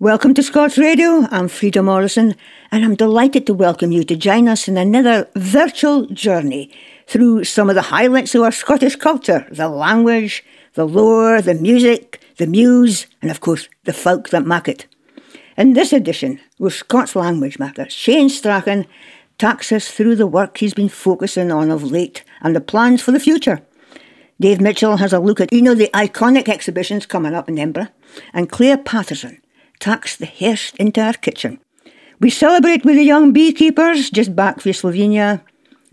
Welcome to Scots Radio. I'm Frieda Morrison, and I'm delighted to welcome you to join us in another virtual journey through some of the highlights of our Scottish culture the language, the lore, the music, the muse, and of course, the folk that make it. In this edition, with Scots Language Matter, Shane Strachan takes us through the work he's been focusing on of late and the plans for the future. Dave Mitchell has a look at, you know, the iconic exhibitions coming up in Edinburgh, and Claire Patterson tucks the hairst into our kitchen. We celebrate with the young beekeepers just back from Slovenia,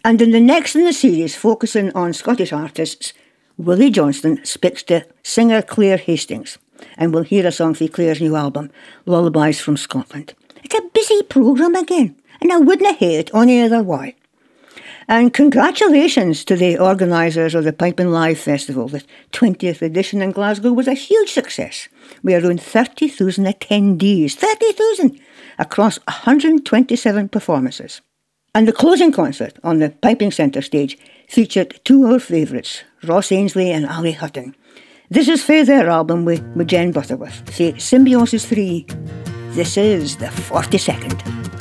and in the next in the series, focusing on Scottish artists, Willie Johnston speaks to singer Claire Hastings, and we'll hear a song from Claire's new album, Lullabies from Scotland. It's a busy programme again, and I wouldn't have it any other way. And congratulations to the organisers of the Piping Live Festival. The 20th edition in Glasgow was a huge success, We had around 30,000 attendees, 30,000, across 127 performances. And the closing concert on the Piping Centre stage featured two of our favourites, Ross Ainslie and Ali Hutton. This is for their album with, with Jen Butterworth, say Symbiosis 3. This is the 42nd.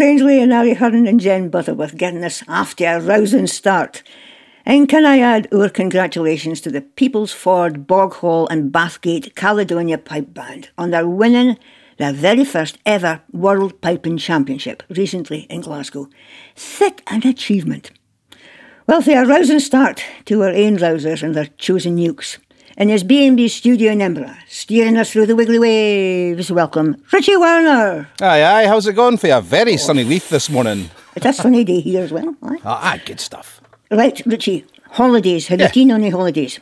Ainslie and Ali Hutton and Jen Butterworth getting us after a rousing start. And can I add our congratulations to the People's Ford, Boghall and Bathgate Caledonia Pipe Band on their winning their very first ever World Piping Championship recently in Glasgow. Thick an achievement. Well, a rousing start to our own rousers and their chosen nukes. In his B&B studio in Edinburgh, steering us through the wiggly waves, welcome Richie Werner. Aye, aye, how's it going for you? Very sunny week this morning. It's a sunny day here as well. Aye. Ah, aye, good stuff. Right, Richie, holidays. Have Yeah. you been on any holidays?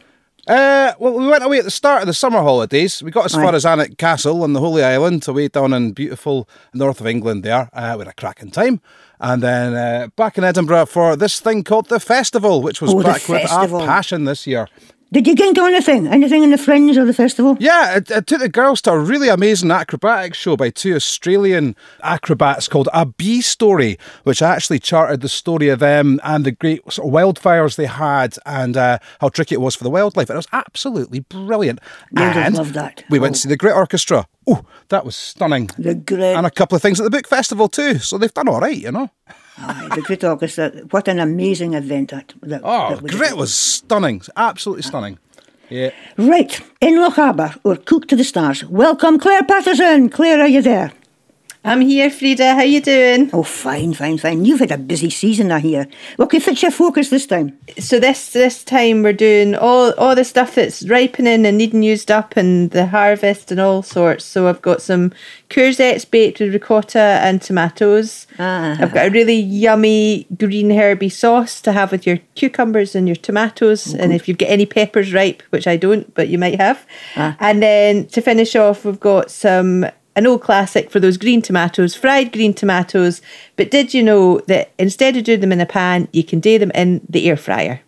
Uh, well, we went away at the start of the summer holidays. We got as far Aye. as Alnwick Castle on the Holy Island, away down in beautiful north of England there. Uh, we had a cracking time. And then uh, back in Edinburgh for this thing called the festival, which was Oh, back with our passion this year. Did you get into anything? Anything in the fringe or the festival? Yeah, it, it took the girls to a really amazing acrobatics show by two Australian acrobats called A Bee Story, which actually charted the story of them and the great sort of wildfires they had and uh, how tricky it was for the wildlife. And it was absolutely brilliant. Have and loved that. We went Oh. to see the Grit Orchestra. Oh, that was stunning. The Grit. And a couple of things at the book festival too. So they've done all right, you know. Aye, the Grit Orchestra. What an amazing event that, that, Oh, that we Grit did. was stunning. Absolutely stunning. Yeah. Right, in Lochaber, or Cook to the Stars. Welcome, Claire Patterson. Claire, are you there? I'm here, Frieda. How you doing? Oh, fine, fine, fine. You've had a busy season, I hear. What can fit your focus this time? So this this time we're doing all all the stuff that's ripening and needing used up, and the harvest and all sorts. So I've got some courgettes baked with ricotta and tomatoes. Ah. I've got a really yummy green herby sauce to have with your cucumbers and your tomatoes, and if you've got any peppers ripe, which I don't, but you might have. Ah. And then to finish off, we've got some an old classic for those green tomatoes, fried green tomatoes. But did you know that instead of doing them in a pan, you can do them in the air fryer?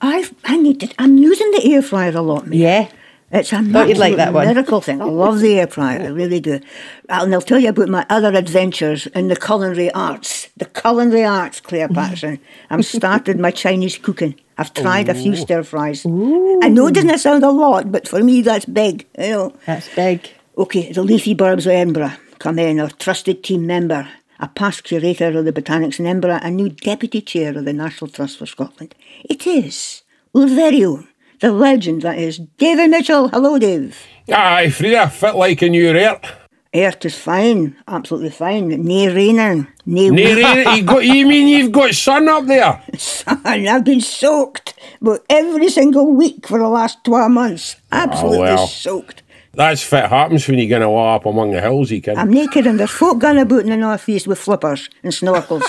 I I need to. I'm using the air fryer a lot, mate. Yeah. It's a Thought you'd like that one. miracle thing. I love the air fryer, I really do. And I'll tell you about my other adventures in the culinary arts. The culinary arts, Claire mm-hmm. Patterson. I've started my Chinese cooking. I've tried a few stir fries. I know it doesn't sound a lot, but for me that's big. You know. That's big. Okay, the Leafy Burbs of Edinburgh come in, our trusted team member, a past curator of the Botanics in Edinburgh, a new deputy chair of the National Trust for Scotland. It is our very own, the legend that is David Mitchell. Hello, Dave. Aye, Frieda, fit like a new earth. Earth is fine, absolutely fine. Nae raining, nae Nay, rain, you, got, you mean you've got sun up there? sun. I've been soaked but every single week for the last 12 months. Ah, absolutely well. soaked. That's fit happens when you get away up among the hills, you can. I'm naked and there's folk going about in the northeast with flippers and snorkels.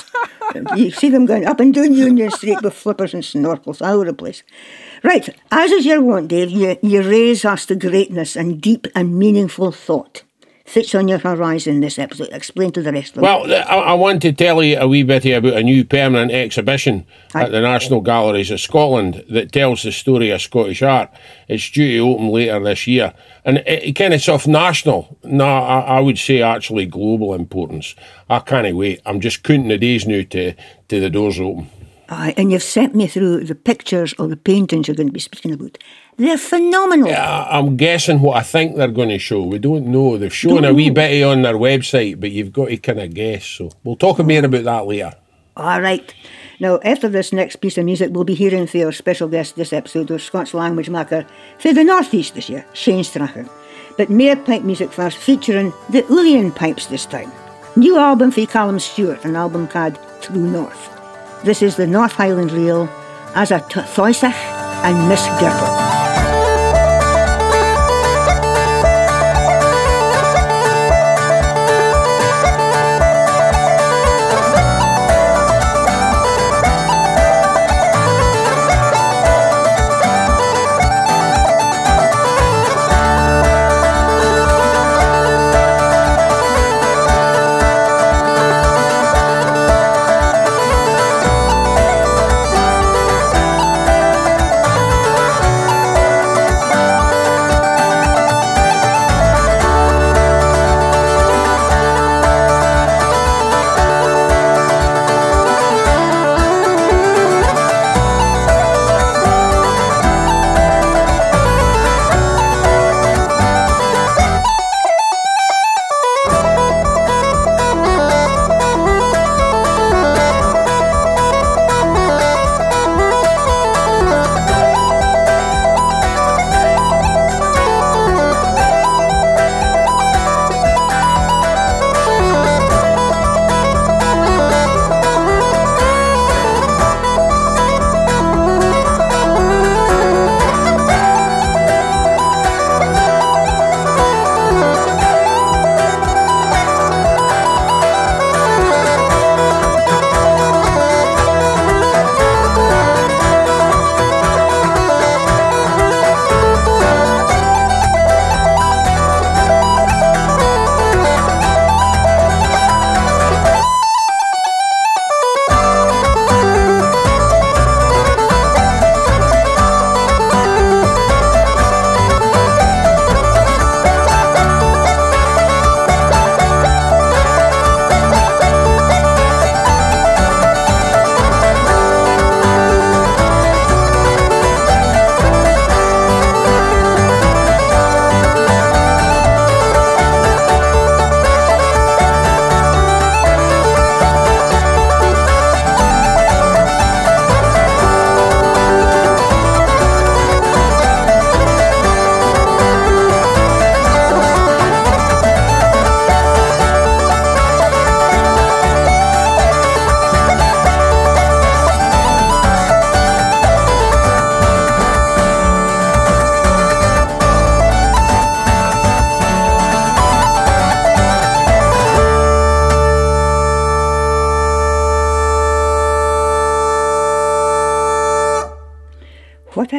you see them going up and down Union Street with flippers and snorkels all over the place. Right, as is your wont, Dave, you, you raise us to greatness and deep and meaningful thought. Fits on your horizon this episode. Explain to the rest of them. Well, I, I want to tell you a wee bit about a new permanent exhibition Aye. at the National Galleries of Scotland that tells the story of Scottish art. It's due to open later this year. And it, it kind of soft national, no, I, I would say actually global importance. I can't wait. I'm just counting the days now to, to the doors open. Aye, and you've sent me through the pictures of the paintings you're going to be speaking about. They're phenomenal. Uh, I'm guessing what I think they're going to show. We don't know. They've shown a wee bit on their website, but you've got to kind of guess. So we'll talk more about that later. All right. Now, after this next piece of music, we'll be hearing for our special guest this episode, our Scots language maker for the North East this year, Shane Strachan. But mere pipe music first, featuring the uilleann pipes this time. New album for Callum Stewart, an album called True North. This is the North Highland Reel as a Thoisach and Miss Gerber.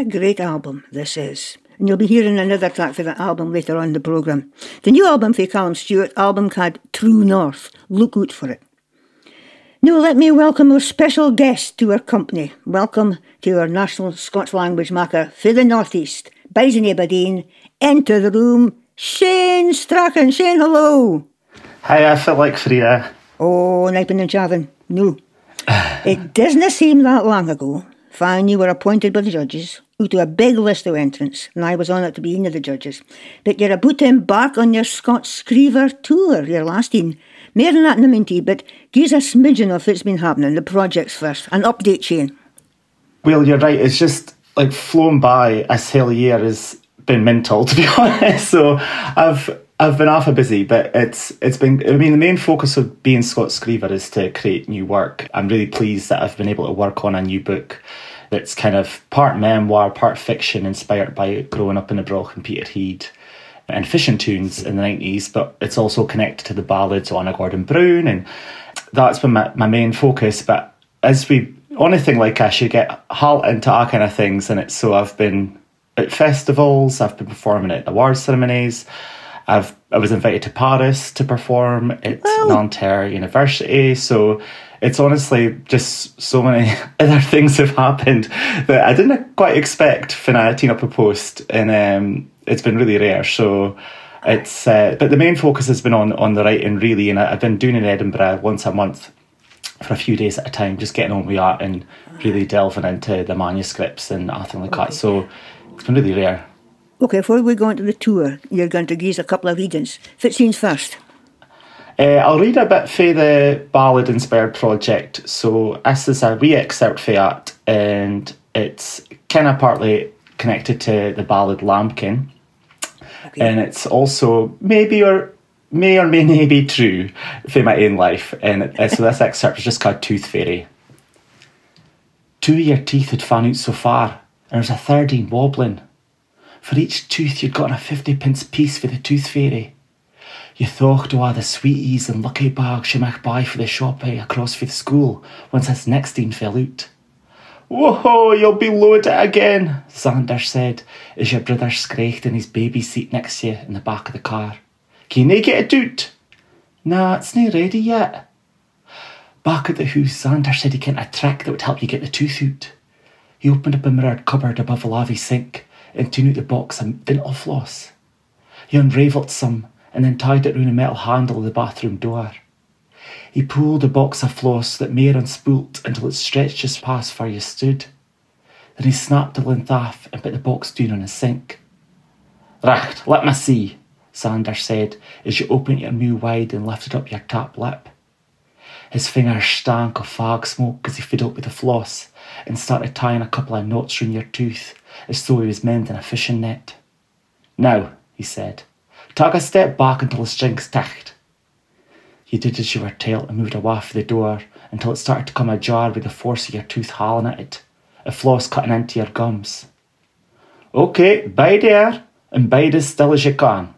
Great album this is. And you'll be hearing another track for that album later on in the programme. The new album for Callum Stewart, album called True North. Look out for it. Now let me welcome our special guest to our company. Welcome to our national Scots language maker for the Northeast, Bison Aberdeen. Enter the room, Shane Strachan. Shane, hello. Hi, I feel like Frieda. Eh? Oh, Nipin and Chavin. No. it doesn't seem that long ago. You were appointed by the judges out to a big list of entrants, and I was on it to be one of the judges. But you're about to embark on your Scots Screiver tour, your last in. More than that in a but give us a smidgen of what's been happening, the projects first, an update, Shane. Well, you're right, it's just like flown by as hell year has been mental, to be honest. So I've I've been awful busy, but it's it's been. I mean, the main focus of being Scott Screiver is to create new work. I'm really pleased that I've been able to work on a new book that's kind of part memoir, part fiction, inspired by growing up in the Broch and Peterhead and fishing tunes in the nineties. But it's also connected to the ballads on a Gordon Brown, and that's been my, my main focus. But as we only thing like I you get halt into our kind of things, and it's so I've been at festivals, I've been performing at award ceremonies. I've I was invited to Paris to perform at oh. Nanterre University. So it's honestly just so many other things have happened that I didn't quite expect I team up a post, and um, it's been really rare. So it's uh, but the main focus has been on on the writing really, and I've been doing in Edinburgh once a month for a few days at a time, just getting on with art and really delving into the manuscripts and everything like okay. that. So it's been really rare. Okay, before we go into the tour, you're going to give us a couple of readings. Fitzine's first. Uh, I'll read a bit for the ballad inspired project. So this is a wee excerpt for that, and it's kind of partly connected to the ballad Lambkin, okay. and it's also maybe or may or may not be true for my own life. And uh, so this excerpt is just called Tooth Fairy. Two of your teeth had fan out so far, and there's a third in wobbling. For each tooth you'd gotten a fifty pence piece for the tooth fairy. You thought o' a the sweeties and lucky bags she might buy for the shoppy eh, across for the school once this next fell out. Whoa, you'll be loaded again, Sanders said as your brother scraped in his baby seat next to you in the back of the car. Can you get it out? Nah, it's not ready yet. Back at the house, Sanders said he kent a trick that would help you get the tooth out. He opened up a mirrored cupboard above the lavy sink and took out the box of dental floss. He unravelled some and then tied it round a metal handle of the bathroom door. He pulled a box of floss that Mayor unspooled until it stretched just past where you stood. Then he snapped the length off and put the box down on the sink. Right, let me see, Sanders said as you opened your mouth wide and lifted up your top lip. His fingers stank of fog smoke as he fiddled with the floss and started tying a couple of knots round your tooth as though he was mending a fishing net. Now, he said, take a step back until the string's tight. You did as you were told and moved away from the door until it started to come ajar with the force of your tooth howling at it, a floss cutting into your gums. Okay, bide there, and bide as still as you can.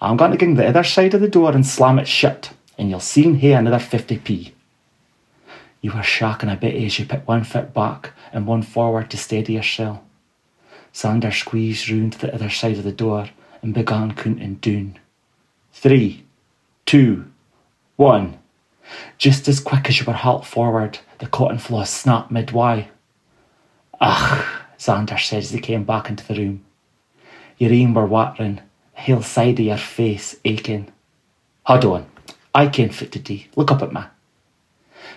I'm going to get the other side of the door and slam it shut, and you'll see soon hear another 50p. You were shocking a bit as you put one foot back and one forward to steady yourself. Sander squeezed round to the other side of the door and began counting down. Three, two, one. Just as quick as you were halt forward, the cotton floss snapped midway. Ugh, Xander said as he came back into the room. Your aim were watering, the whole side of your face aching. Hold on, I can't fit today. Look up at me.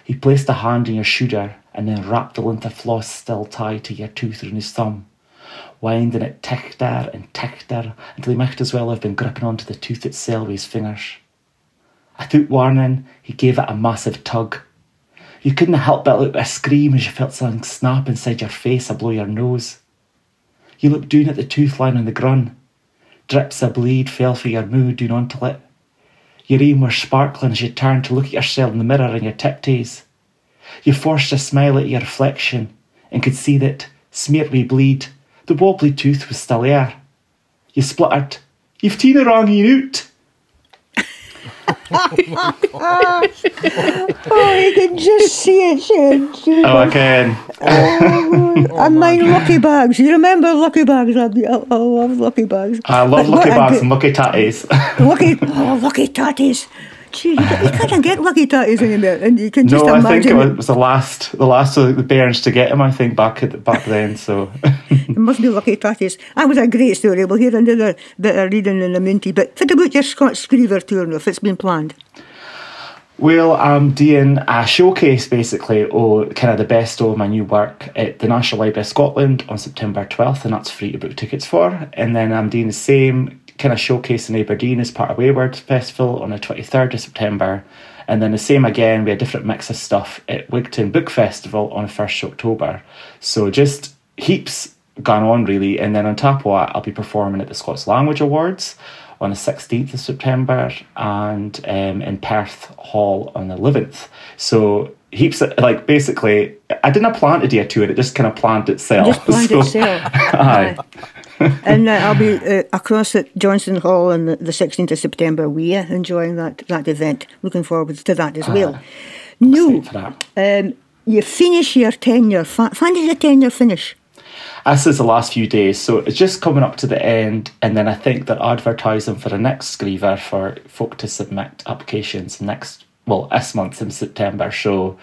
He placed a hand on your shoulder and then wrapped the length of floss still tied to your tooth around his thumb winding it tichter and tichter until he might as well have been gripping onto the tooth itself with his fingers. Without warning, he gave it a massive tug. You couldn't help but out a scream as you felt something snap inside your face or blow your nose. You looked down at the tooth line on the grun. Drips of bleed fell from your mouth down onto it. Your eyes were sparkling as you turned to look at yourself in the mirror on your tiptoes. You forced a smile at your reflection and could see that, smeared with bleed, the wobbly tooth was still there. You spluttered. You've taken the wrong out. oh, you can just see it, Shane. Oh, again. Oh, and my lucky bags. You remember lucky bags? I, oh, oh, I love lucky bags. I love But lucky bags and lucky tatties. Lucky, oh, lucky tatties. Gee, you, can't get lucky tatties anymore, and you can just no, I think it was the last, the last of the bairns to get him. I think back at back then. So It must be lucky tatties. That was a great story. We'll hear another bit of reading in a minty. But what about your Scott Screiver tour, now, if it's been planned? Well, I'm doing a showcase basically, or kind of the best of my new work at the National Library of Scotland on September 12th, and that's free to book tickets for. And then I'm doing the same kind of showcase in Aberdeen as part of WayWORD Festival on the 23rd of September. And then the same again, we had a different mix of stuff at Wigtown Book Festival on the 1st of October. So just heaps gone on really. And then on top of that, I'll be performing at the Scots Language Awards on the 16th of September and um, in Perth Hall on the 11th. So heaps of, like basically, I didn't plan to do a tour, it just kind of planned itself. Just planned So- itself. Aye. And uh, I'll be uh, across at Johnson Hall on the, the 16th of September. We are enjoying that, that event. Looking forward to that as well. No, Excited for that. um, you finish your tenure. Fa- When did your tenure finish? This is the last few days, so it's just coming up to the end, and then I think they're advertising for the next Screiver for folk to submit applications next, well, this month in September. So,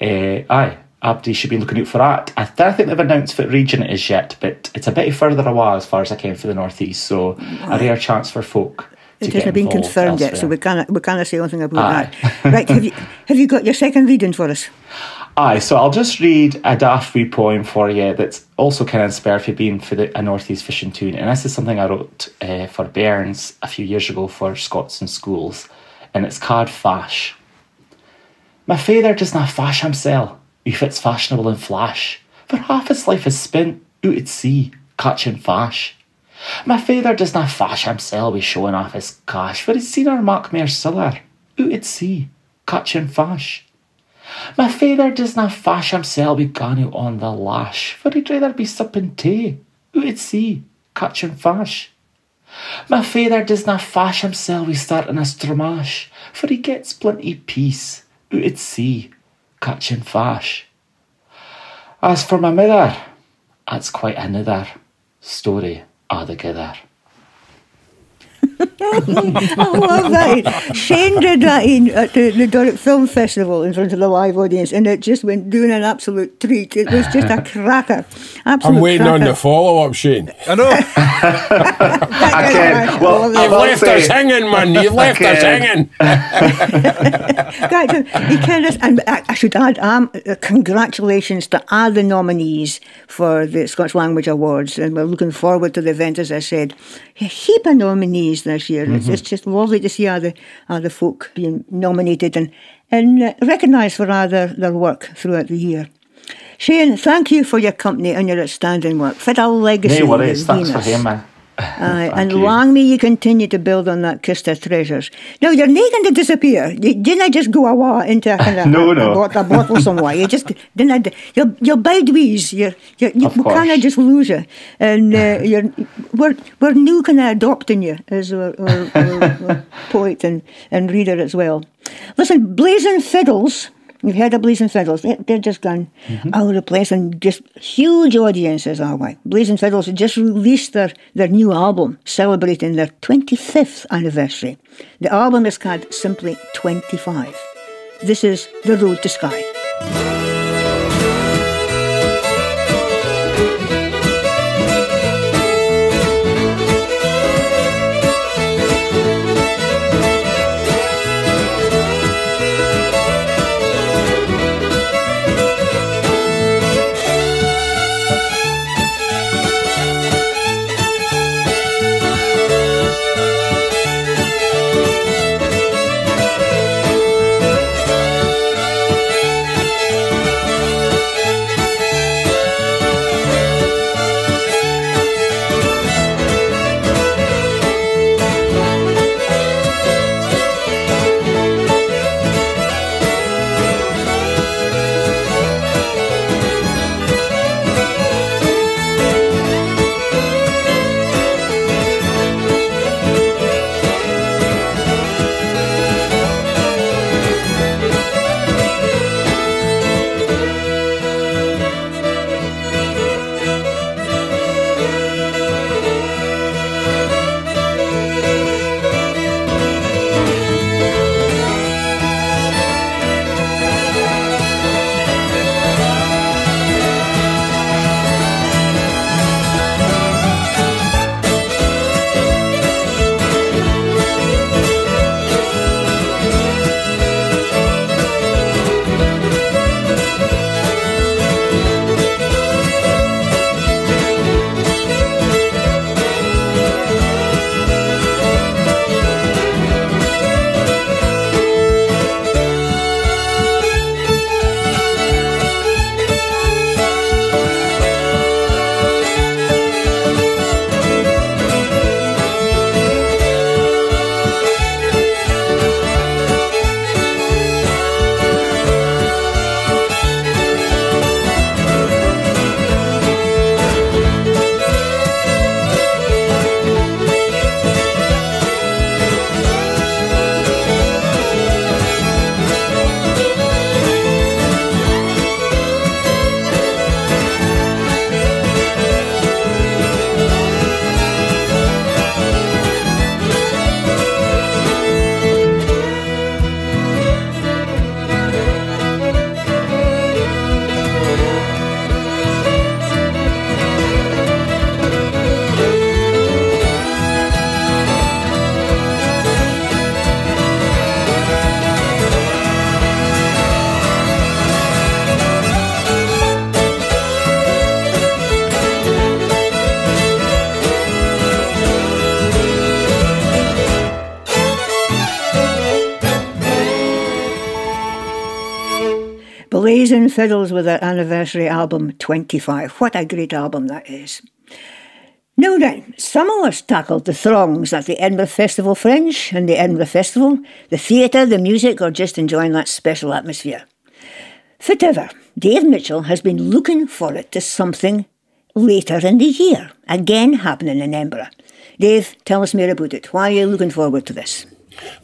uh, aye, Abdi should be looking out for that. I don't think they've announced what region it is yet, but it's a bit further away as far as I can for the northeast. So, a rare chance for folk. It hasn't been confirmed yet, so we can't we can't say anything about Aye. that. Right? Have you have you got your second reading for us? Aye, so I'll just read a daft wee poem for you that's also kind of inspired for being for the a Northeast Fishing Tune. And this is something I wrote uh, for Bairns a few years ago for Scots and schools. And it's called Fash. My father does not fash himself, if it's fashionable and flash. For half his life is spent out at sea, catching fash. My father does not fash himself with showing off his cash, for he's seen our Mockmere siller, out at sea, catching fash. My father does not fash himself with Ganu on the lash, for he'd rather be sipping tea, out at sea, catching fash. My father does not fash himself with starting a stramash, for he gets plenty peace, out at sea, catching fash. As for my mother, that's quite another story altogether. I love that. Shane did that in, at the, the Doric Film Festival in front of the live audience, and it just went doing an absolute treat. It was just a cracker. Absolute I'm waiting on the follow up, Shane. I know. Again, well, I love I You've left say- us hanging, man. You've left us hanging. Right, so he kind of, and I, I should add, um, uh, congratulations to all the nominees for the Scottish Language Awards, and we're looking forward to the event. As I said, a heap of nominees this year. It's, it's just lovely to see all the folk being nominated and and uh, recognised for their, their work throughout the year. Shane, thank you for your company and your outstanding work. For a legacy. No worries, thanks for Venus. him, man. Aye, and you. long may you continue to build on that kist of treasures. Now, you're not going to disappear. You didn't just go away into a kind of No, a, no. A, bot- a bottle somewhere. You just didn't. You're, you're bide. You're, you're, you Of we can't just lose you. And uh, you're, we're, we're new kind of adopting you as a, a- a- a poet and, and reader as well. Listen, Blazing Fiddles. You've heard of Blazing Fiddles. They, they're just gone Mm-hmm. out of the place and just huge audiences are we. Blazing Fiddles just released their, their new album celebrating their 25th anniversary. The album is called simply 25. This is The Road to Sky. Fiddles with their anniversary album 25. What a great album that is. Now then, some of us tackled the throngs at the Edinburgh Festival Fringe and the Edinburgh Festival, the theatre, the music, or just enjoying that special atmosphere. Whatever, Dave Mitchell has been looking forward to something later in the year, again happening in Edinburgh. Dave, tell us more about it. Why are you looking forward to this?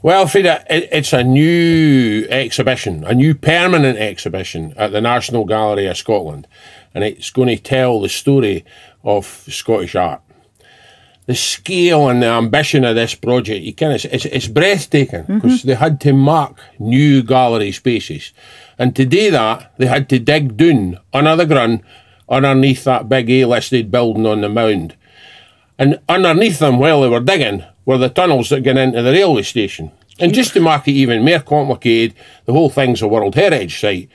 Well, Frieda, it, it's a new exhibition, a new permanent exhibition at the National Gallery of Scotland, and it's going to tell the story of Scottish art the scale and the ambition of this project, you can, it's, it's, it's breathtaking because mm-hmm. they had to mark new gallery spaces. And to do that, they had to dig down under the ground underneath that big A-listed building on the mound. And underneath them, while they were digging, were the tunnels that get into the railway station. And just to make it even more complicated, the whole thing's a World Heritage Site.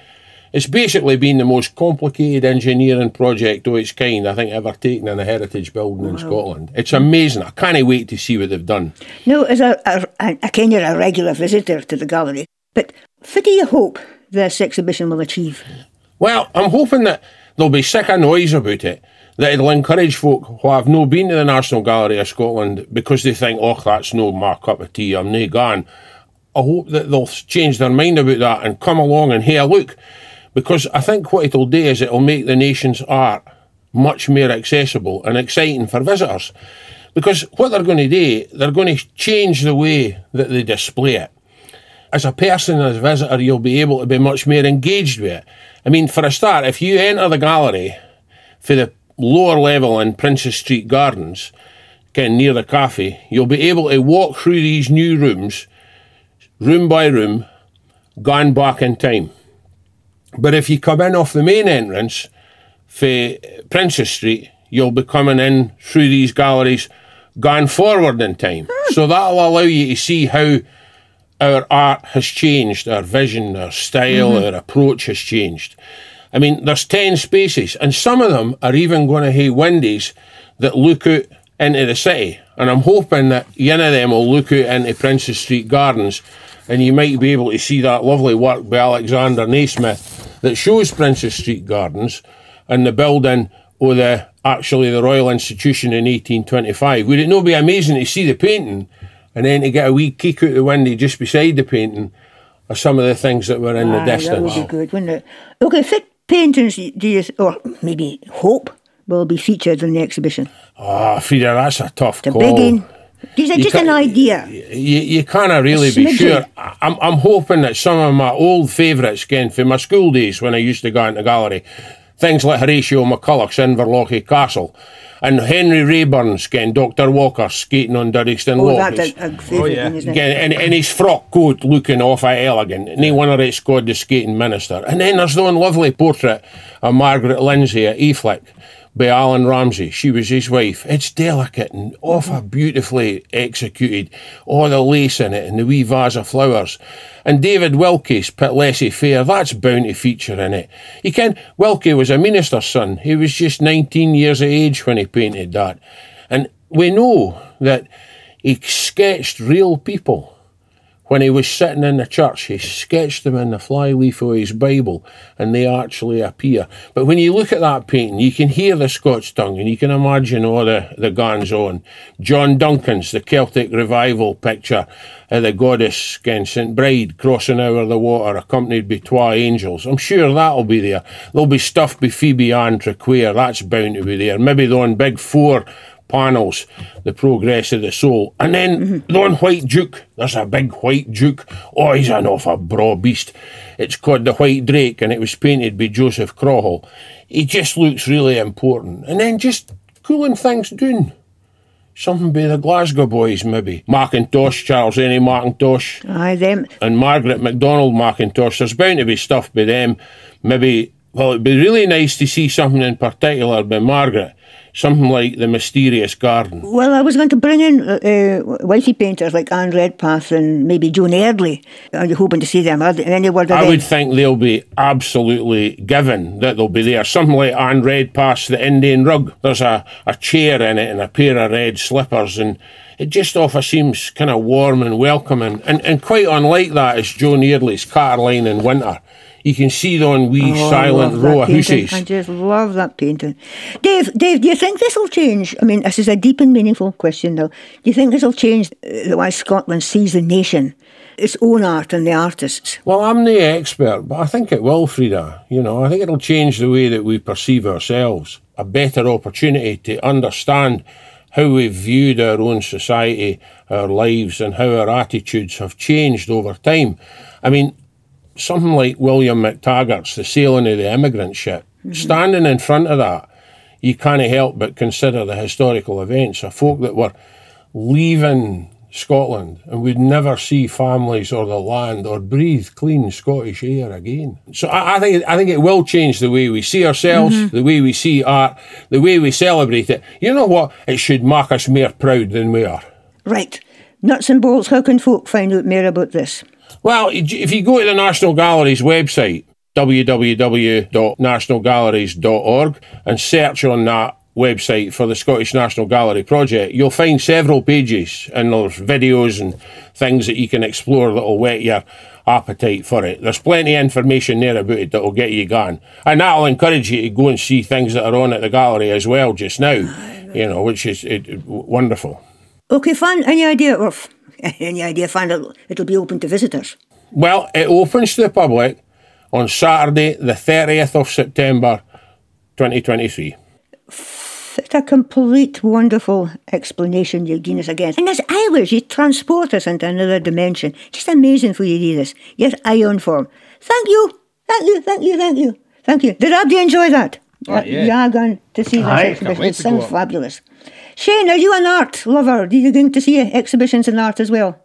It's basically been the most complicated engineering project of its kind I think ever taken in a heritage building wow. in Scotland. It's amazing. I can't wait to see what they've done. No, as a, a, a kind of a regular visitor to the gallery, but what do you hope this exhibition will achieve? Well, I'm hoping that there'll be sick of noise about it. That it'll encourage folk who have no been to the National Gallery of Scotland because they think, oh, that's no my cup of tea, I'm no gone. I hope that they'll change their mind about that and come along and, hey, a look, because I think what it'll do is it'll make the nation's art much more accessible and exciting for visitors. Because what they're going to do, they're going to change the way that they display it. As a person, as a visitor, you'll be able to be much more engaged with it. I mean, for a start, if you enter the gallery for the lower level in Princes Street Gardens, kind near the cafe, you'll be able to walk through these new rooms, room by room, gone back in time. But if you come in off the main entrance for Princes Street, you'll be coming in through these galleries going forward in time. Hmm. So that'll allow you to see how our art has changed, our vision, our style, mm-hmm. our approach has changed. I mean, there's 10 spaces, and some of them are even going to have windows that look out into the city. And I'm hoping that one of them will look out into Princes Street Gardens, and you might be able to see that lovely work by Alexander Nasmyth that shows Princes Street Gardens and the building of the actually the Royal Institution in 1825. Would it not be amazing to see the painting and then to get a wee kick out the window just beside the painting of some of the things that were in the distance? That would be good, wouldn't it? Okay, fit paintings do you, or maybe hope will be featured in the exhibition? Ah, oh, Frieda, that's a tough the call. Big these are just an idea. You, you can't really be sure. I'm, I'm hoping that some of my old favourites, again, from my school days when I used to go into the gallery, things like Horatio McCulloch's Inverlochy Castle, and Henry Raeburn's again, Dr. Walker skating on Duddingston oh, Loch. That's a, a favourite oh, yeah. thing, isn't again, and, his frock coat looking awful elegant. And he won a it's called the skating minister. And then there's the one lovely portrait of Margaret Lindsay at Evelick by Allan Ramsay. She was his wife. It's delicate and awful beautifully executed. All the lace in it and the wee vase of flowers. And David Wilkie's Pitlessie Fair, that's bound to feature in it. You can, Wilkie was a minister's son. He was just 19 years of age when he painted that. And we know that he sketched real people when he was sitting in the church, he sketched them in the flyleaf of his Bible and they actually appear. But when you look at that painting, you can hear the Scots tongue and you can imagine all the, the guns on. John Duncan's, the Celtic revival picture of the goddess against St. Bride crossing over the water accompanied by twa angels. I'm sure that'll be there. There'll be stuff by Phoebe Anna Traquair, that's bound to be there. Maybe the one big four panels, the progress of the soul. And then mm-hmm. the one white duke, there's a big white duke. Oh, he's an awful broad beast. It's called the White Drake and it was painted by Joseph Crawhall. He just looks really important. And then just cooling things down. Something by the Glasgow boys, maybe. Mackintosh, Charles Rennie Mackintosh. Aye, them. And Margaret MacDonald Mackintosh. There's bound to be stuff by them. Maybe, well, it'd be really nice to see something in particular by Margaret something like The Mysterious Garden. Well, I was going to bring in uh, uh, wifey painters like Anne Redpath and maybe Joan Eardley. Are you hoping to see them? Any word I would think they'll be absolutely given that they'll be there. Something like Anne Redpath's The Indian Rug. There's a, a chair in it and a pair of red slippers and it just often seems kind of warm and welcoming. And, and quite unlike that is Joan Eardley's Catterline in Winter You can see them wee Oh, silent row of houses. I just love that painting. Dave, Dave, do you think this will change? I mean, this is a deep and meaningful question now. Do you think this will change the way Scotland sees the nation, its own art and the artists? Well, I'm no expert, but I think it will, Frieda. You know, I think it'll change the way that we perceive ourselves. A better opportunity to understand how we've viewed our own society, our lives, and how our attitudes have changed over time. I mean, something like William McTaggart's The Sailing of the Emigrant Ship, mm-hmm. standing in front of that, you can't help but consider the historical events of folk that were leaving Scotland and would never see families or the land or breathe clean Scottish air again. So I, I think I think it will change the way we see ourselves, mm-hmm. the way we see art, the way we celebrate it. You know what? It should make us more proud than we are. Right. Nuts and bolts, how can folk find out more about this? Well, if you go to the National Gallery's website, www.nationalgalleries.org, and search on that website for the Scottish National Gallery project, you'll find several pages and there's videos and things that you can explore that'll whet your appetite for it. There's plenty of information there about it that'll get you going. And that'll encourage you to go and see things that are on at the gallery as well just now, you know, which is it, wonderful. Okay, fun. Any idea, or f- any idea, fun, it'll, it'll be open to visitors? Well, it opens to the public on Saturday, the 30th of September, 2023. It's a complete, wonderful explanation you've given us again. And as Irish, you transport us into another dimension. Just amazing for you to do this. Yes, ion form. Thank you, thank you, thank you, thank you, thank you. Did Abdi enjoy that? Oh, yeah. You are going to see this Aye. exhibition. It sounds go. fabulous. Shane, are you an art lover? Are you going to see exhibitions in art as well?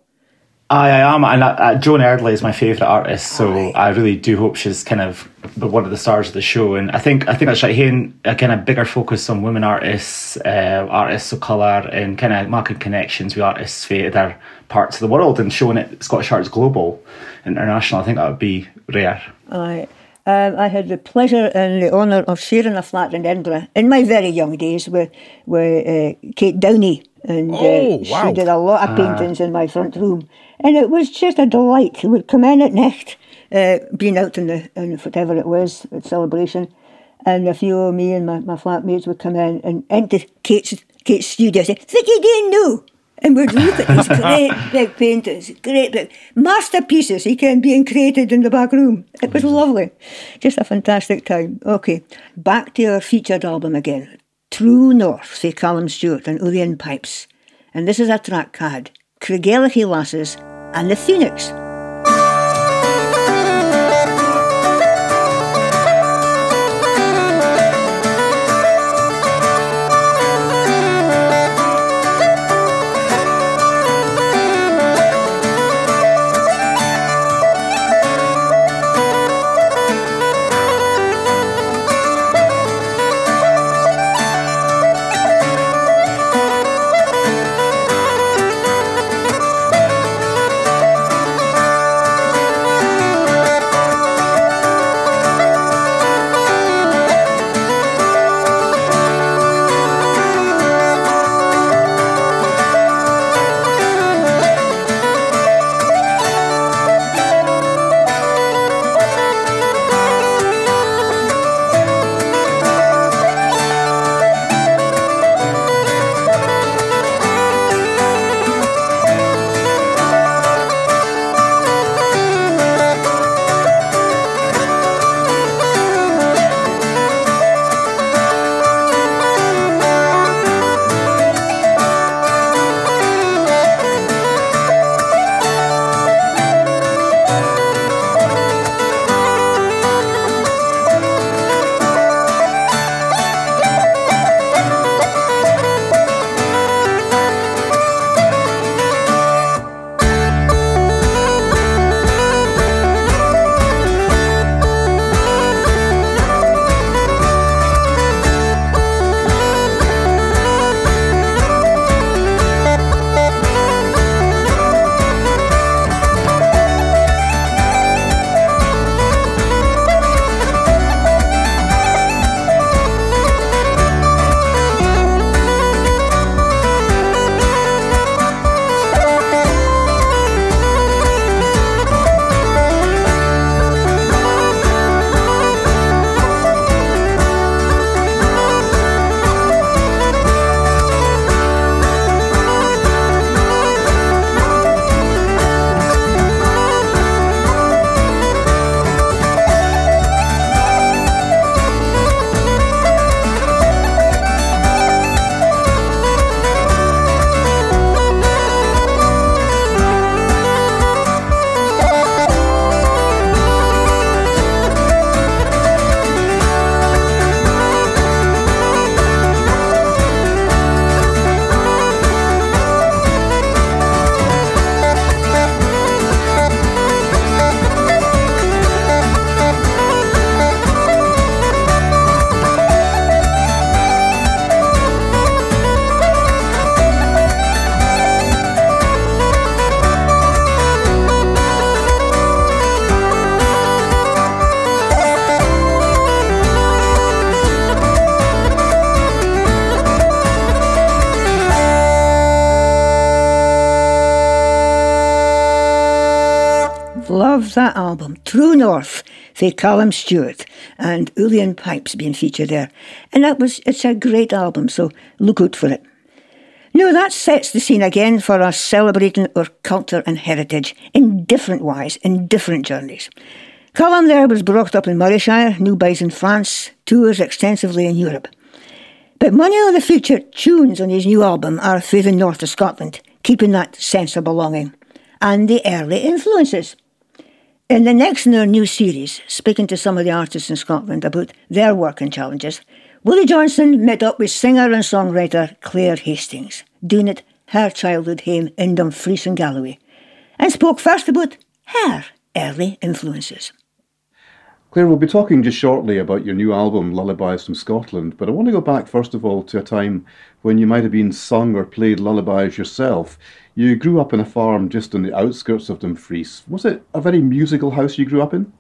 I, I am, and uh, uh, Joan Eardley is my favourite artist, so I really do hope she's kind of the, one of the stars of the show. And I think I think that's right. Here, a kind of bigger focus on women artists, uh, artists of colour, and kind of making connections with artists from other parts of the world and showing it Scottish art's global, international. I think that would be rare. I, um, I had the pleasure and the honour of sharing a flat in Edinburgh in my very young days with, with uh, Kate Downie. And uh, Oh, wow. she did a lot of paintings in my front room. And it was just a delight. We would come in at night, uh, being out in the in whatever it was, at celebration. And a few of me and my, my flatmates would come in and into Kate's, Kate's studio and say, Think you didn't know? And we'd look at these great big paintings, great big masterpieces he can being created in the back room. It was lovely. Just a fantastic time. Okay, back to our featured album again. True North, say Callum Stewart and Uilleann Pipes. And this is a track card, Craigellachie Lasses and the Phoenix. That album, True North, for Callum Stewart and Uilleann Pipes being featured there. And that was, it's a great album, so look out for it. Now that sets the scene again for us celebrating our culture and heritage in different ways, in different journeys. Callum there was brought up in Morayshire, Newby's in France, tours extensively in Europe. But many of the featured tunes on his new album are through the north of Scotland, keeping that sense of belonging, and the early influences. In the next new series, speaking to some of the artists in Scotland about their work and challenges, Willie Johnson met up with singer and songwriter Claire Hastings, doing it her childhood home in Dumfries and Galloway, and spoke first about her early influences. Claire, we'll be talking just shortly about your new album, Lullabies from Scotland, but I want to go back first of all to a time when you might have been sung or played lullabies yourself. You grew up in a farm just on the outskirts of Dumfries. Was it a very musical house you grew up in?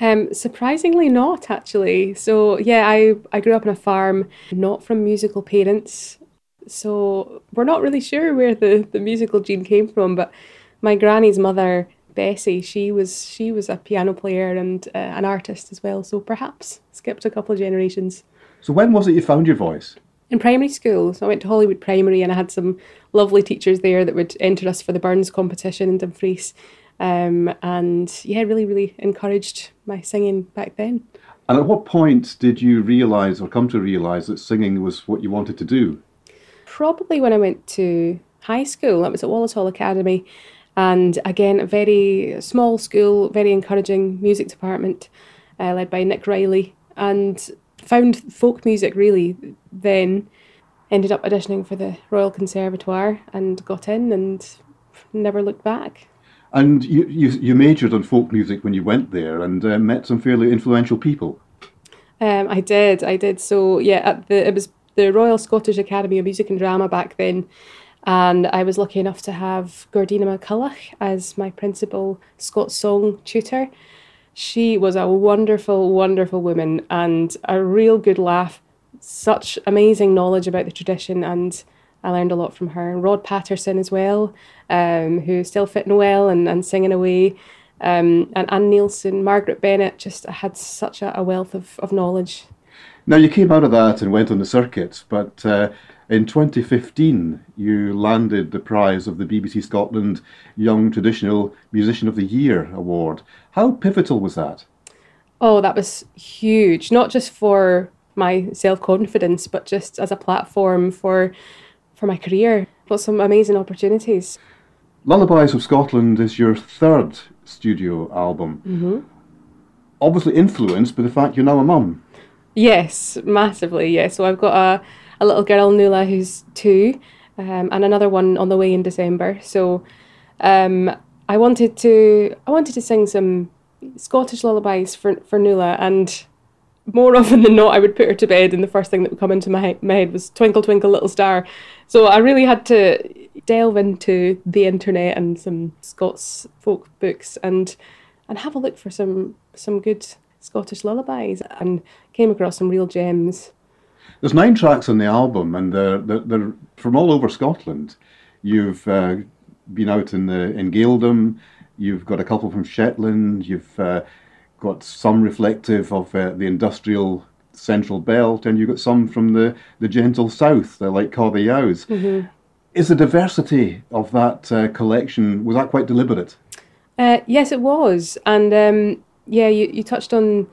Um, surprisingly not, actually. So yeah, I, I grew up on a farm, not from musical parents. So we're not really sure where the, the musical gene came from, but my granny's mother Bessie, she was she was a piano player and uh, an artist as well. So perhaps skipped a couple of generations. So when was it you found your voice? In primary school. So I went to Holywood Primary and I had some lovely teachers there that would enter us for the Burns competition in Dumfries. Um, and yeah, really, really encouraged my singing back then. And at what point did you realise or come to realise that singing was what you wanted to do? Probably when I went to high school. That was at Wallace Hall Academy. And again, a very small school, very encouraging music department uh, led by Nick Riley. And found folk music really then. Ended up auditioning for the Royal Conservatoire and got in and never looked back. And you, you, you majored on folk music when you went there and uh, met some fairly influential people. Um, I did, I did. So yeah, at the it was the Royal Scottish Academy of Music and Drama back then, and I was lucky enough to have Gordeanna McCulloch as my principal Scots song tutor. She was a wonderful, wonderful woman and a real good laugh. Such amazing knowledge about the tradition, and I learned a lot from her. Rod Paterson as well, um, who's still fitting well and, and singing away. Um, and Anne Nielsen, Margaret Bennett, just had such a, a, wealth of, of knowledge. Now, you came out of that and went on the circuit, but uh, in 2015, you landed the prize of the BBC Scotland Young Traditional Musician of the Year award. How pivotal was that? Oh, that was huge, not just for my self confidence, but just as a platform for for my career. Got some amazing opportunities. Lullabies of Scotland is your third studio album. Mm-hmm. Obviously influenced by the fact you're now a mum. Yes, massively. yes. So I've got a a little girl, Nuala, who's two, um, and another one on the way in December. So um, I wanted to I wanted to sing some Scottish lullabies for for Nuala, and more often than not, I would put her to bed, and the first thing that would come into my, my head was "Twinkle Twinkle Little Star." So I really had to delve into the internet and some Scots folk books and and have a look for some some good Scottish lullabies, and came across some real gems. There's nine tracks on the album, and they're, they're, they're from all over Scotland. You've uh, been out in the in Gaeldom. You've got a couple from Shetland. You've uh, got some reflective of uh, the industrial central belt, and you've got some from the, the gentle south, like Ca' the Yowes. Mm-hmm. Is the diversity of that uh, collection was that quite deliberate? Uh, yes, it was, and um, yeah, you, you touched on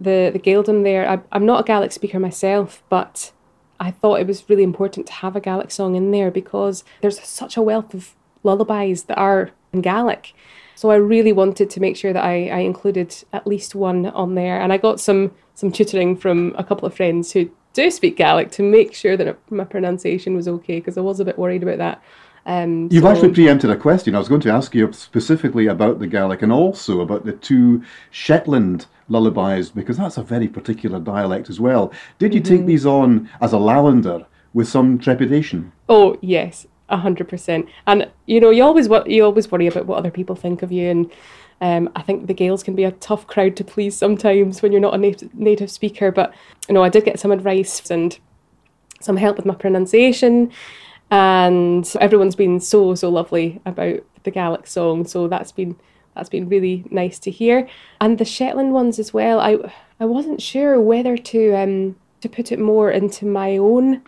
the the Gaeldom there. I, I'm not a Gaelic speaker myself, but I thought it was really important to have a Gaelic song in there because there's such a wealth of lullabies that are in Gaelic. So I really wanted to make sure that I, I included at least one on there. And I got some some tutoring from a couple of friends who do speak Gaelic to make sure that my pronunciation was okay because I was a bit worried about that. Um, You've so, actually preempted a question. I was going to ask you specifically about the Gaelic and also about the two Shetland lullabies because that's a very particular dialect as well. Did you mm-hmm. take these on as a Lowlander with some trepidation? Oh yes, a hundred percent. And you know, you always you always worry about what other people think of you, and um, I think the Gaels can be a tough crowd to please sometimes when you're not a native native speaker. But you know, I did get some advice and some help with my pronunciation, and everyone's been so so lovely about the Gaelic song. So that's been that's been really nice to hear. And the Shetland ones as well. I I wasn't sure whether to um to put it more into my own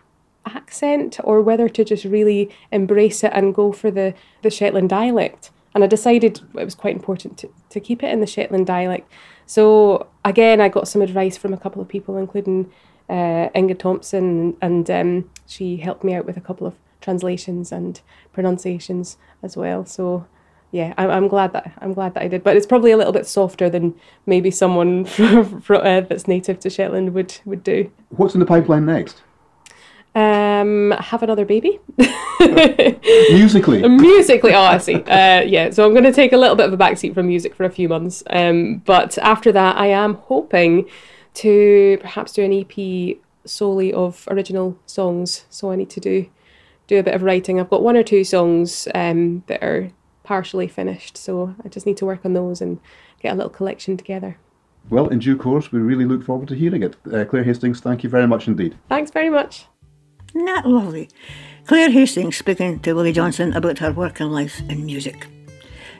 accent or whether to just really embrace it and go for the the Shetland dialect. And I decided it was quite important to, to keep it in the Shetland dialect. So again, I got some advice from a couple of people, including uh, Inge Thomson, and um, she helped me out with a couple of translations and pronunciations as well. So yeah, I'm, I'm glad that I'm glad that I did. But it's probably a little bit softer than maybe someone from, uh, that's native to Shetland would would do. What's in the pipeline next? Um, have another baby. Musically. Musically, oh, I see. Uh, yeah, so I'm going to take a little bit of a backseat from music for a few months. Um, but after that, I am hoping to perhaps do an EP solely of original songs. So I need to do do a bit of writing. I've got one or two songs um, that are partially finished, so I just need to work on those and get a little collection together. Well, in due course, we really look forward to hearing it. Uh, Claire Hastings, thank you very much indeed. Thanks very much. Not lovely. Claire Hastings speaking to Willie Johnson about her working life in music.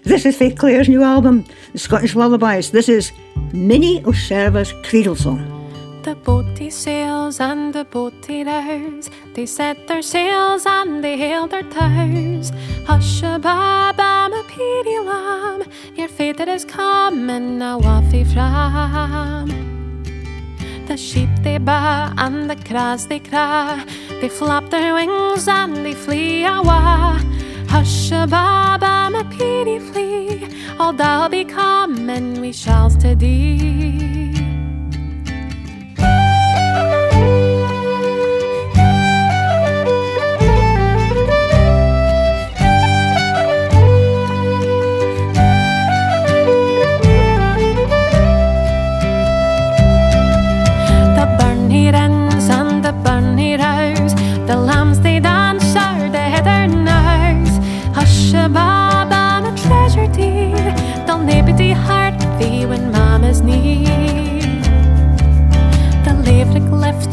This is Faith Claire's new album, The Scottish Lullabies. This is Minnie O'Sherva's Cradle Song. The boaty sails and the boaty rows, they set their sails and they hailed their tows. Hush a baba, my peety lamb, your fate that is coming, waffy from. The sheep they baa and the craws they cry, they flap their wings and they flee away. Hush a baba, my peety flee, all thou be coming, we shall to thee.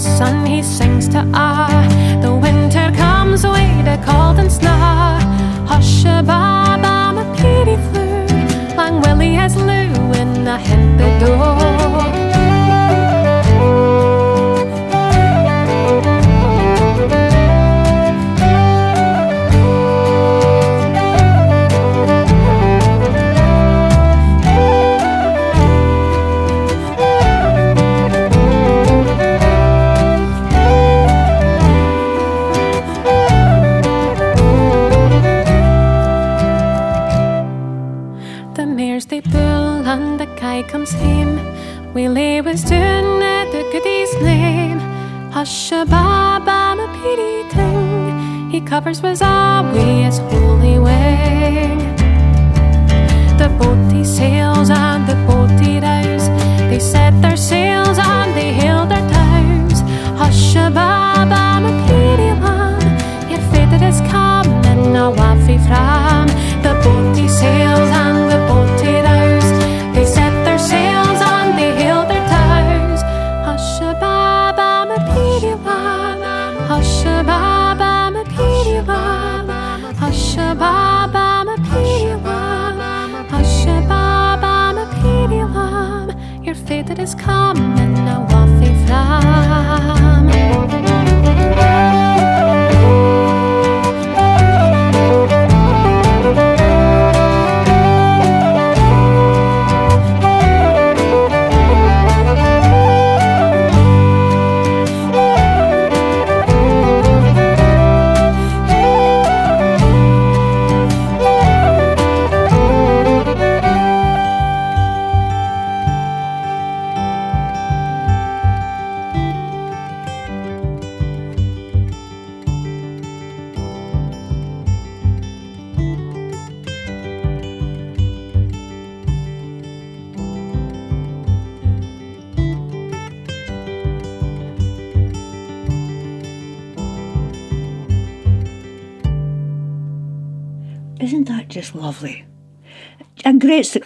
sun he sings to ah. The winter comes with a cold and snow. Hush a bob, I'm a pity flu. Lang Willie has Lou in a hint the door. Covers was always holy wing. The boaty sails and the boaty rows, they set their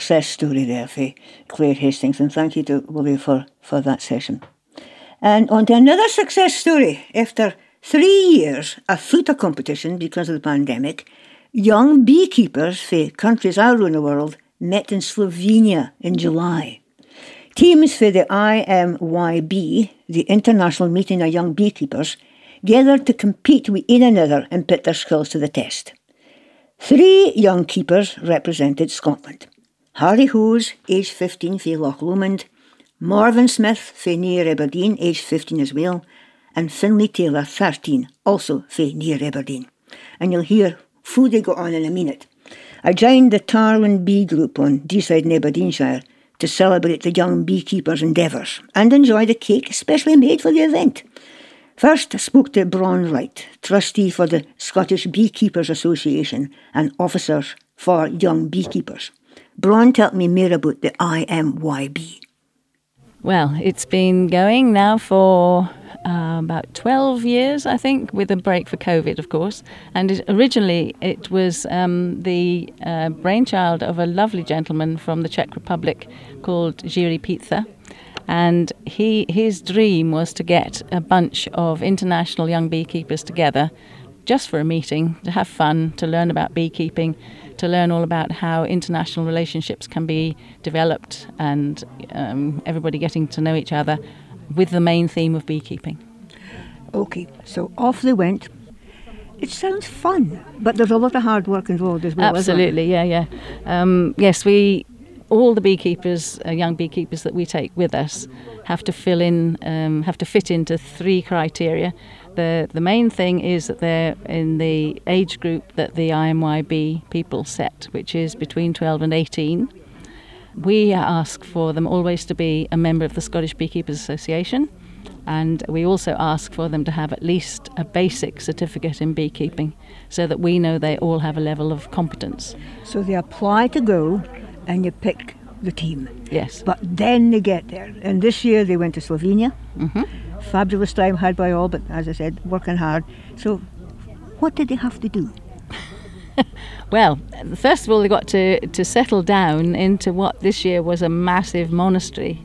success story there for Claire Hastings, and thank you to Willie for, for that session. And on to another success story. After three years afoot a competition because of the pandemic, young beekeepers for countries all around the world met in Slovenia in July. Teams for the IMYB, the International Meeting of Young Beekeepers, gathered to compete with one another and put their skills to the test. Three young keepers represented Scotland. Harry Hose, aged 15 for Loch Lomond, Morven Smith for near Aberdeen, aged 15 as well, and Finlay Taylor, 13, also for near Aberdeen. And you'll hear who they got on in a minute. I joined the Tarland Bee Group on Deeside in Aberdeenshire to celebrate the young beekeepers' endeavours and enjoy the cake specially made for the event. First, I spoke to Bron Wright, trustee for the Scottish Beekeepers Association and officers for young beekeepers. Bron told me more about the IMYB. Well, it's been going now for uh, about 12 years, I think, with a break for COVID, of course. And it, originally, it was um, the uh, brainchild of a lovely gentleman from the Czech Republic called Jiří Pítha. And he, his dream was to get a bunch of international young beekeepers together just for a meeting, to have fun, to learn about beekeeping, to learn all about how international relationships can be developed, and um, everybody getting to know each other with the main theme of beekeeping. Okay, so off they went. It sounds fun, but there's a lot of hard work involved as well. Absolutely, yeah, yeah. Um, yes, we all the beekeepers, uh, young beekeepers that we take with us, have to fill in, um, have to fit into three criteria. The the main thing is that they're in the age group that the IMYB people set, which is between 12 and 18. We ask for them always to be a member of the Scottish Beekeepers Association, and we also ask for them to have at least a basic certificate in beekeeping so that we know they all have a level of competence. So they apply to go and you pick the team. Yes. But then they get there. And this year they went to Slovenia. hmm Fabulous time had by all, but as I said, working hard. So what did they have to do? Well, first of all, they got to, to settle down into what this year was a massive monastery.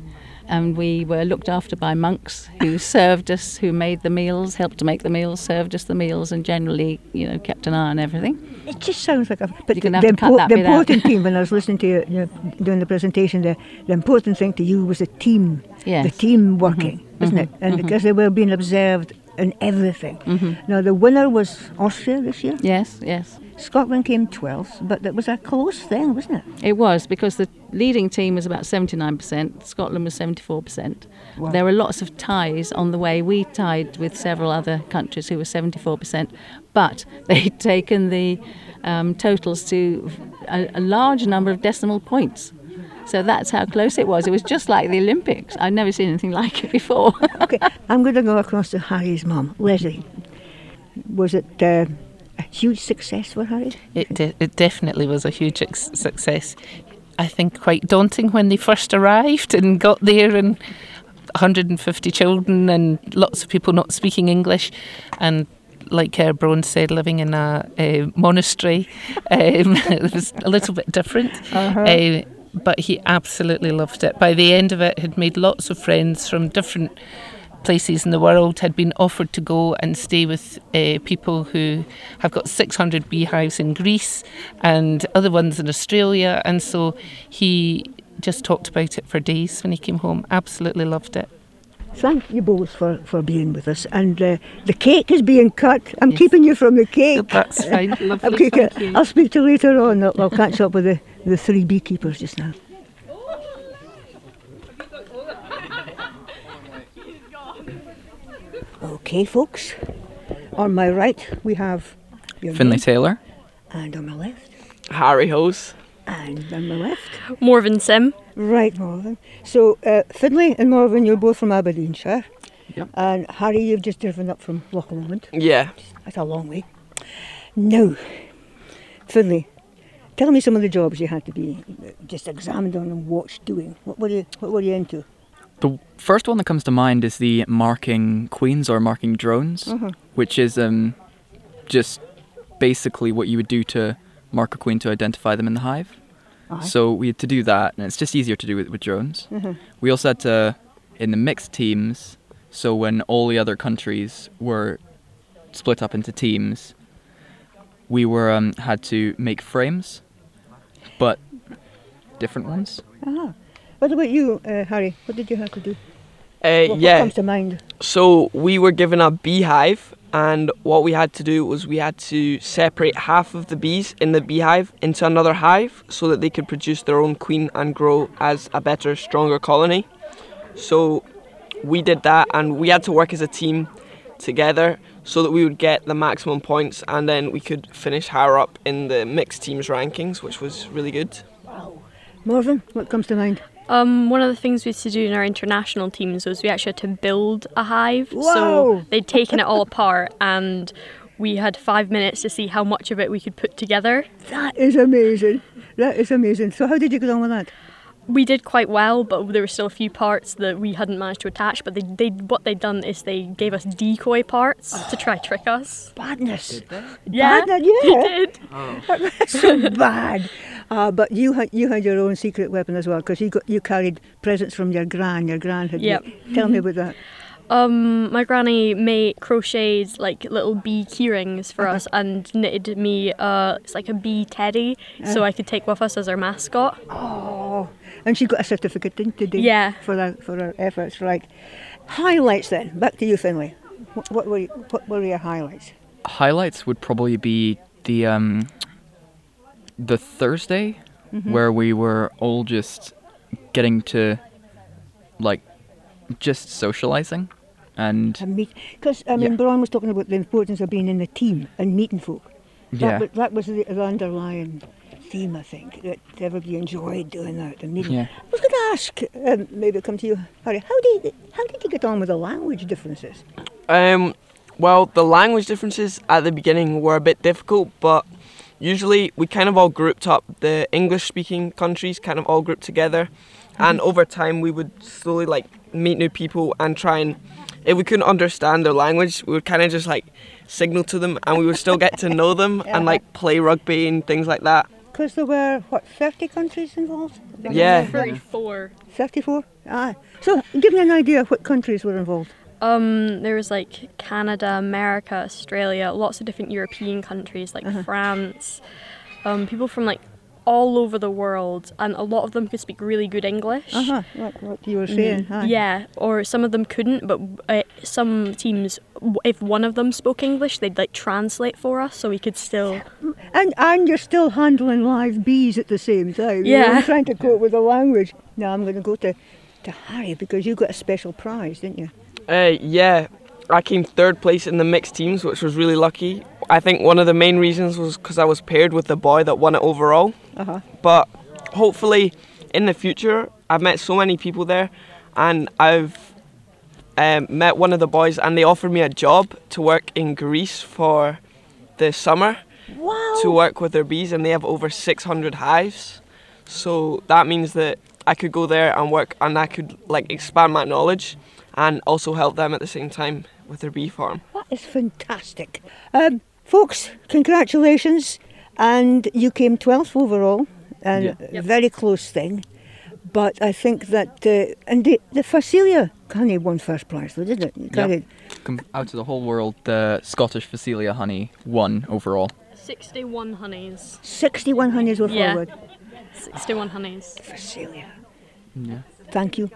And we were looked after by monks who served us, who made the meals, helped to make the meals, served us the meals, and generally, you know, kept an eye on everything. It just sounds like a. But the, cut that the important thing when I was listening to you, you know, doing the presentation, the, the important thing to you was the team, Yes. the team mm-hmm. working, isn't it? Mm-hmm. And mm-hmm. because they were being observed in everything. Now the winner was Austria this year. Yes, yes. Scotland came 12th, but that was a close thing, wasn't it? It was because the leading team was about 79%, Scotland was 74%. Wow. There were lots of ties on the way. We tied with several other countries who were 74%, but they'd taken the um, totals to a, a large number of decimal points. So that's how close it was. It was just like the Olympics. I'd never seen anything like it before. okay, I'm going to go across to Harry's mum, Leslie. Was it uh, a huge success for Harry? It, de- it definitely was a huge ex- success. I think quite daunting when they first arrived and got there and 150 children and lots of people not speaking English and like uh, Bron said, living in a, a monastery, um, it was a little bit different. Uh, but he absolutely loved it. By the end of it, had made lots of friends from different places in the world, had been offered to go and stay with uh, people who have got 600 beehives in Greece and other ones in Australia. And so he just talked about it for days when he came home. Absolutely loved it. Thank you both for, for being with us. And uh, the cake is being cut. I'm keeping you from the cake. That's fine. Lovely. You. I'll speak to you later on. I'll, I'll catch up with the, the three beekeepers just now. Okay, folks. On my right, we have your Finlay name, Taylor. and on my left, Harry Hose. and on my left. Morven Sim. Right, Morven. So, uh, Finlay and Morven, you're both from Aberdeenshire. Yep. And Harry, you've just driven up from Loch Lomond. Yeah. That's a long way. Now, Finlay, tell me some of the jobs you had to be uh, just examined on and watched doing. What were you, what were you into? The first one that comes to mind is the marking queens or marking drones, Uh-huh. which is um, just basically what you would do to mark a queen to identify them in the hive. So we had to do that, and it's just easier to do it with drones. Mhm. We also had to, in the mixed teams, so when all the other countries were split up into teams, we were um, had to make frames, but different ones. Ah. What about you, uh, Harry? What did you have to do? Uh, What, yeah. what comes to mind? So we were given a beehive, and what we had to do was we had to separate half of the bees in the beehive into another hive so that they could produce their own queen and grow as a better, stronger colony. So we did that, and we had to work as a team together so that we would get the maximum points, and then we could finish higher up in the mixed teams rankings, which was really good. Wow. Morven, what comes to mind? Um, one of the things we used to do in our international teams was we actually had to build a hive. Wow. So they'd taken it all apart and we had five minutes to see how much of it we could put together. That is amazing. That is amazing. So how did you get on with that? We did quite well, but there were still a few parts that we hadn't managed to attach. But they, they what they'd done is they gave us decoy parts to try trick us. Badness. Yeah, Badness, yeah. they did. That's so bad. Uh, but you had you had your own secret weapon as well because you got you carried presents from your gran. Your gran had. Yep. Tell me about that. Um, my granny made crocheted like little bee keyrings for Uh-huh. us and knitted me uh, it's like a bee teddy so Uh. I could take with us as our mascot. Oh, and she got a certificate, didn't she? Yeah. For that for her efforts, right? Highlights then. Back to you, Finlay. What, what were you, what were your highlights? Highlights would probably be the um, the Thursday Mhm. where we were all just getting to like just socializing and And meet because I mean, Yeah. Brian was talking about the importance of being in the team and meeting folk. That, Yeah. was, that was the, the underlying theme, I think, that everybody enjoyed doing that and meeting. Yeah. I was going to ask, um, maybe come to you, Harry. How did how did you get on with the language differences? Um, well, the language differences at the beginning were a bit difficult, but usually we kind of all grouped up. The English-speaking countries kind of all grouped together, and over time we would slowly like meet new people and try and. If we couldn't understand their language, we would kind of just like signal to them, and we would still get to know them and like play rugby and things like that. Because there were what thirty countries involved. Yeah. Thirty-four. Thirty-four. Ah. So give me an idea of what countries were involved. Um, there was like Canada, America, Australia, lots of different European countries like Uh-huh. France. Um, people from like all over the world, and a lot of them could speak really good English. Uh huh. What, what you were saying. aye. Yeah, or some of them couldn't, but uh, some teams, if one of them spoke English, they'd like translate for us so we could still. And and you're still handling live bees at the same time. Yeah. You're trying to cope with the language. Now I'm going to go to, to Harry because you got a special prize, didn't you? Uh, yeah, I came third place in the mixed teams, which was really lucky. I think one of the main reasons was because I was paired with the boy that won it overall. Uh huh. But hopefully, in the future, I've met so many people there, and I've um, met one of the boys, and they offered me a job to work in Greece for the summer Wow. to work with their bees, and they have over 600 hives. So that means that I could go there and work, and I could like expand my knowledge, and also help them at the same time with their bee farm. That is fantastic. Um, folks, congratulations. And you came 12th overall, and Yeah. a very close thing. But I think that, uh, and the, the Phacelia honey won first prize, though, didn't it? You Yeah. com- out of the whole world, the Scottish Phacelia honey won overall. 61 honeys. 61 honeys were Yeah. forward. 61 honeys. Phacelia. Yeah. Thank you.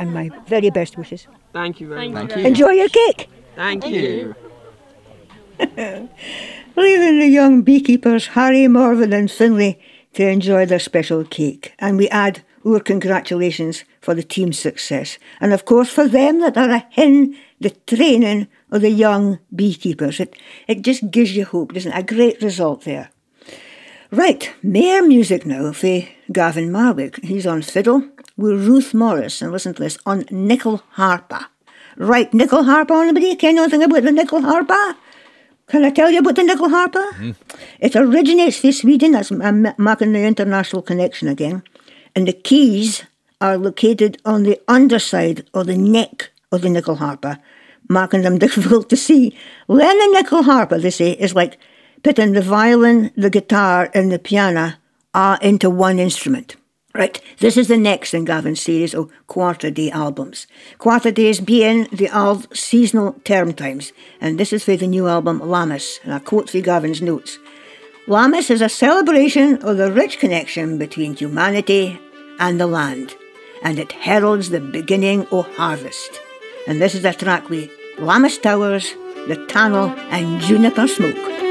And my very best wishes. Thank you very Thank much. you. very Enjoy your cake. Thank you. Leaving the young beekeepers, Harry, Morven, and Finlay, to enjoy their special cake. And we add our congratulations for the team's success. And of course, for them that are in the training of the young beekeepers. It, it just gives you hope, doesn't it? A great result there. Right, more music now for Gavin Marwick. He's on fiddle with Ruth Morris, and listen to this on nickel harpa. Right, nyckelharpa, anybody? Can anything about the nyckelharpa? Can I tell you about the nyckelharpa? Mm-hmm. It originates from Sweden, that's I'm marking the international connection again, and the keys are located on the underside of the neck of the nyckelharpa, making them difficult to see. Learning nyckelharpa, they say, is like putting the violin, the guitar, and the piano all into one instrument. Right, this is the next in Gavin's series of quarter day albums. Quarter days being the old seasonal term times, and this is for the new album Lammas, and I quote for Gavin's notes. Lammas is a celebration of the rich connection between humanity and the land, and it heralds the beginning of harvest. And this is a track with Lammas Towers, The Tunnel, and Juniper Smoke.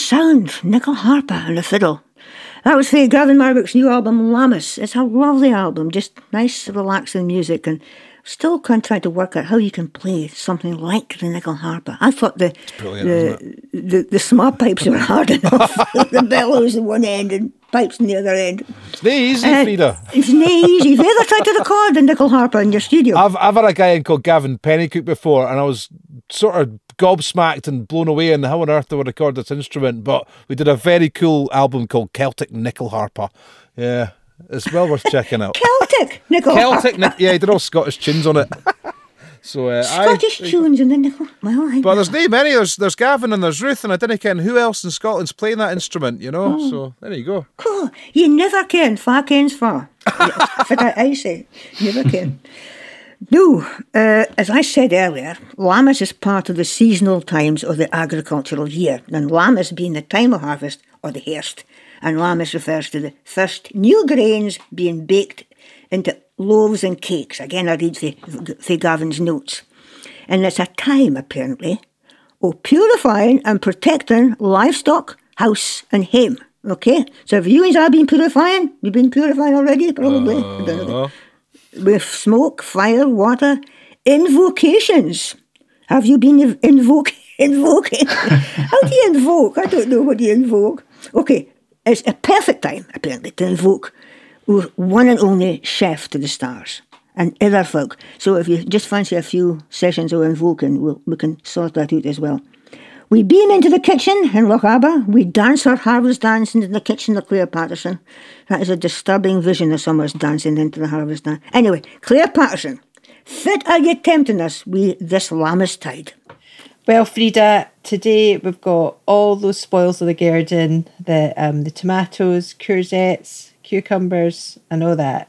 Sound, Nyckelharpa and the fiddle. That was for Gavin Marwick's new album, Lammas. It's a lovely album, just nice, relaxing music, and still can't try to work out how you can play something like the Nyckelharpa. I thought the the, the, the small pipes were hard enough. the bellows at one end and pipes on the other end. It's not easy, Uh, Frieda. It's not easy. Have you ever tried to record the Nyckelharpa in your studio? I've, I've had a guy in called Gavin Pennycook before, and I was sort of gobsmacked and blown away and how on earth they would record this instrument. But we did a very cool album called Celtic Nyckelharpa. Yeah, it's well worth checking out. Celtic Nickel Celtic, Harper. Yeah, he did all Scottish tunes on it. so uh. Scottish tunes in the Nickel. Well, I But there's no many. There's there's Gavin and there's Ruth, and I didn't ken who else in Scotland's playing that instrument. You know, Oh. so there you go. Cool. You never can. Far kens far. For that I say. Never can. No, uh, as I said earlier, Lammas is part of the seasonal times of the agricultural year, and Lammas being the time of harvest or the hairst. And Lammas refers to the first new grains being baked into loaves and cakes. Again, I read the Gavin's notes. And it's a time, apparently, of purifying and protecting livestock, house, and home. Okay? So if you and I been purifying? You've been purifying already, probably? Uh, With smoke, fire, water, invocations. Have you been invoking? invoking? How do you invoke? I don't know what you invoke. Okay, it's a perfect time, apparently, to invoke one and only chef to the stars and other folk. So if you just fancy a few sessions of invoking, we'll, we can sort that out as well. We beam into the kitchen in Lochaber. We dance our harvest dance into the kitchen of Claire Patterson. That is a disturbing vision of someone's dancing into the harvest dance. Anyway, Claire Patterson, fit are you tempting us with this Lammas tide? Well, Frieda, today we've got all those spoils of the garden, the um, the tomatoes, courgettes, cucumbers, and all that.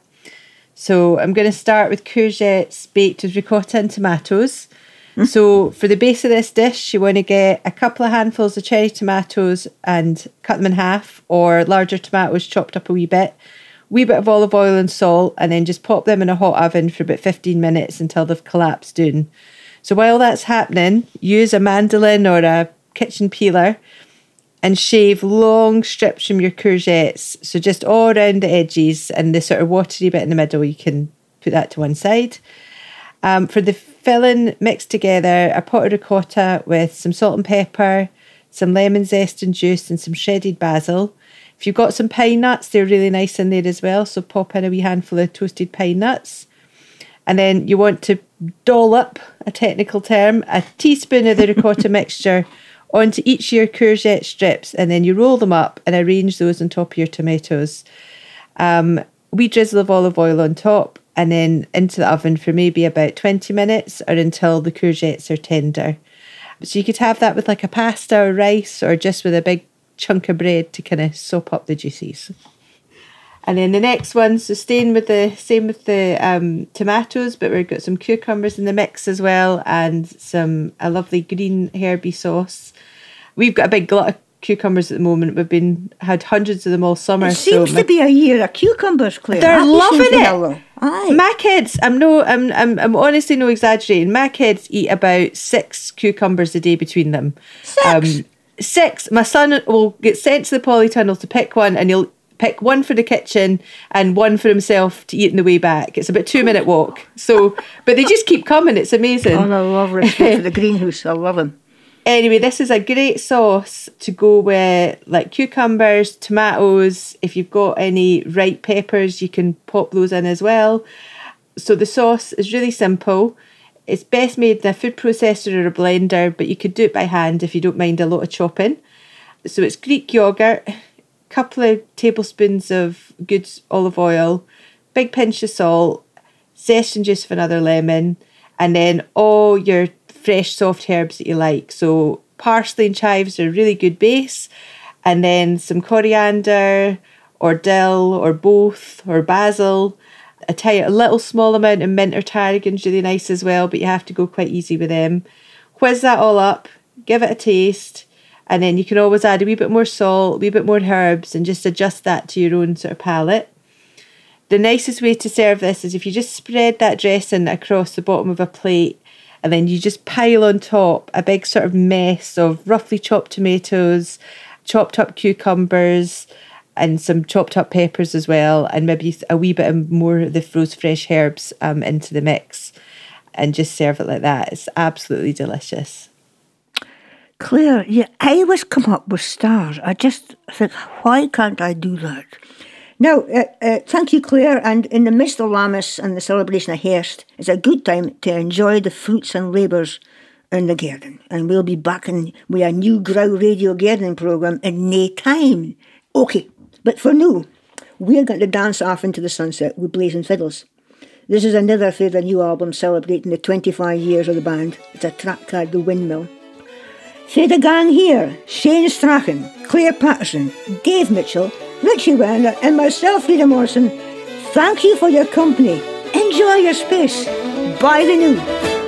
So I'm going to start with courgettes baked with ricotta and tomatoes. Mm. So for the base of this dish, you want to get a couple of handfuls of cherry tomatoes and cut them in half, or larger tomatoes chopped up a wee bit. Wee bit of olive oil and salt, and then just pop them in a hot oven for about 15 minutes until they've collapsed down. So while that's happening, use a mandolin or a kitchen peeler and shave long strips from your courgettes. So just all around the edges and the sort of watery bit in the middle, you can put that to one side. Um, for the filling, mix together a pot of ricotta with some salt and pepper, some lemon zest and juice, and some shredded basil. If you've got some pine nuts, they're really nice in there as well. So pop in a wee handful of toasted pine nuts. And then you want to dollop, a technical term, a teaspoon of the ricotta mixture onto each of your courgette strips, and then you roll them up and arrange those on top of your tomatoes. Um, we drizzle of olive oil on top, and then into the oven for maybe about 20 minutes or until the courgettes are tender. So you could have that with like a pasta or rice or just with a big chunk of bread to kind of soap up the juices. And then the next one, so staying with the same with the um, tomatoes, but we've got some cucumbers in the mix as well, and some a lovely green herby sauce. We've got a big glut cucumbers at the moment. We've been had hundreds of them all summer. It seems so my, to be a year of cucumbers, Claire. They're That loving seems to be it. Aye. My kids, I'm no, I'm, I'm, I'm honestly no exaggerating. My kids eat about six cucumbers a day between them. Six. Um, six. My son will get sent to the polytunnel to pick one, and he'll pick one for the kitchen and one for himself to eat on the way back. It's about two minute walk. So, but they just keep coming. It's amazing. Oh, I love respect for the greenhouse. I love them. Anyway, this is a great sauce to go with like cucumbers, tomatoes. If you've got any ripe peppers, you can pop those in as well. So the sauce is really simple. It's best made in a food processor or a blender, but you could do it by hand if you don't mind a lot of chopping. So it's Greek yogurt, a couple of tablespoons of good olive oil, big pinch of salt, zest and juice of another lemon, and then all your fresh soft herbs that you like. So parsley and chives are a really good base, and then some coriander or dill or both or basil. A, ti- a little small amount of mint or tarragon's really nice as well, but you have to go quite easy with them. Whiz that all up, give it a taste, and then you can always add a wee bit more salt, a wee bit more herbs, and just adjust that to your own sort of palate. The nicest way to serve this is if you just spread that dressing across the bottom of a plate and then you just pile on top a big sort of mess of roughly chopped tomatoes, chopped up cucumbers, and some chopped up peppers as well, and maybe a wee bit more of the froze fresh herbs um, into the mix, and just serve it like that. It's absolutely delicious. Claire, yeah, I always come up with stars. I just think, why can't I do that? Now, uh, uh, thank you, Claire. And in the midst of Lammas and the celebration of hairst, it's a good time to enjoy the fruits and labours in the garden. And we'll be back in with a new Grow Radio gardening programme in no time. Okay, but for now, we're going to dance off into the sunset with Blazing Fiddles. This is another the new album celebrating the 25 years of the band. It's a track called The Windmill. For the gang here, Shane Strachan, Claire Patterson, Dave Mitchell, Richie Werner, and myself, Frieda Morrison, thank you for your company. Enjoy your space. Bye the new.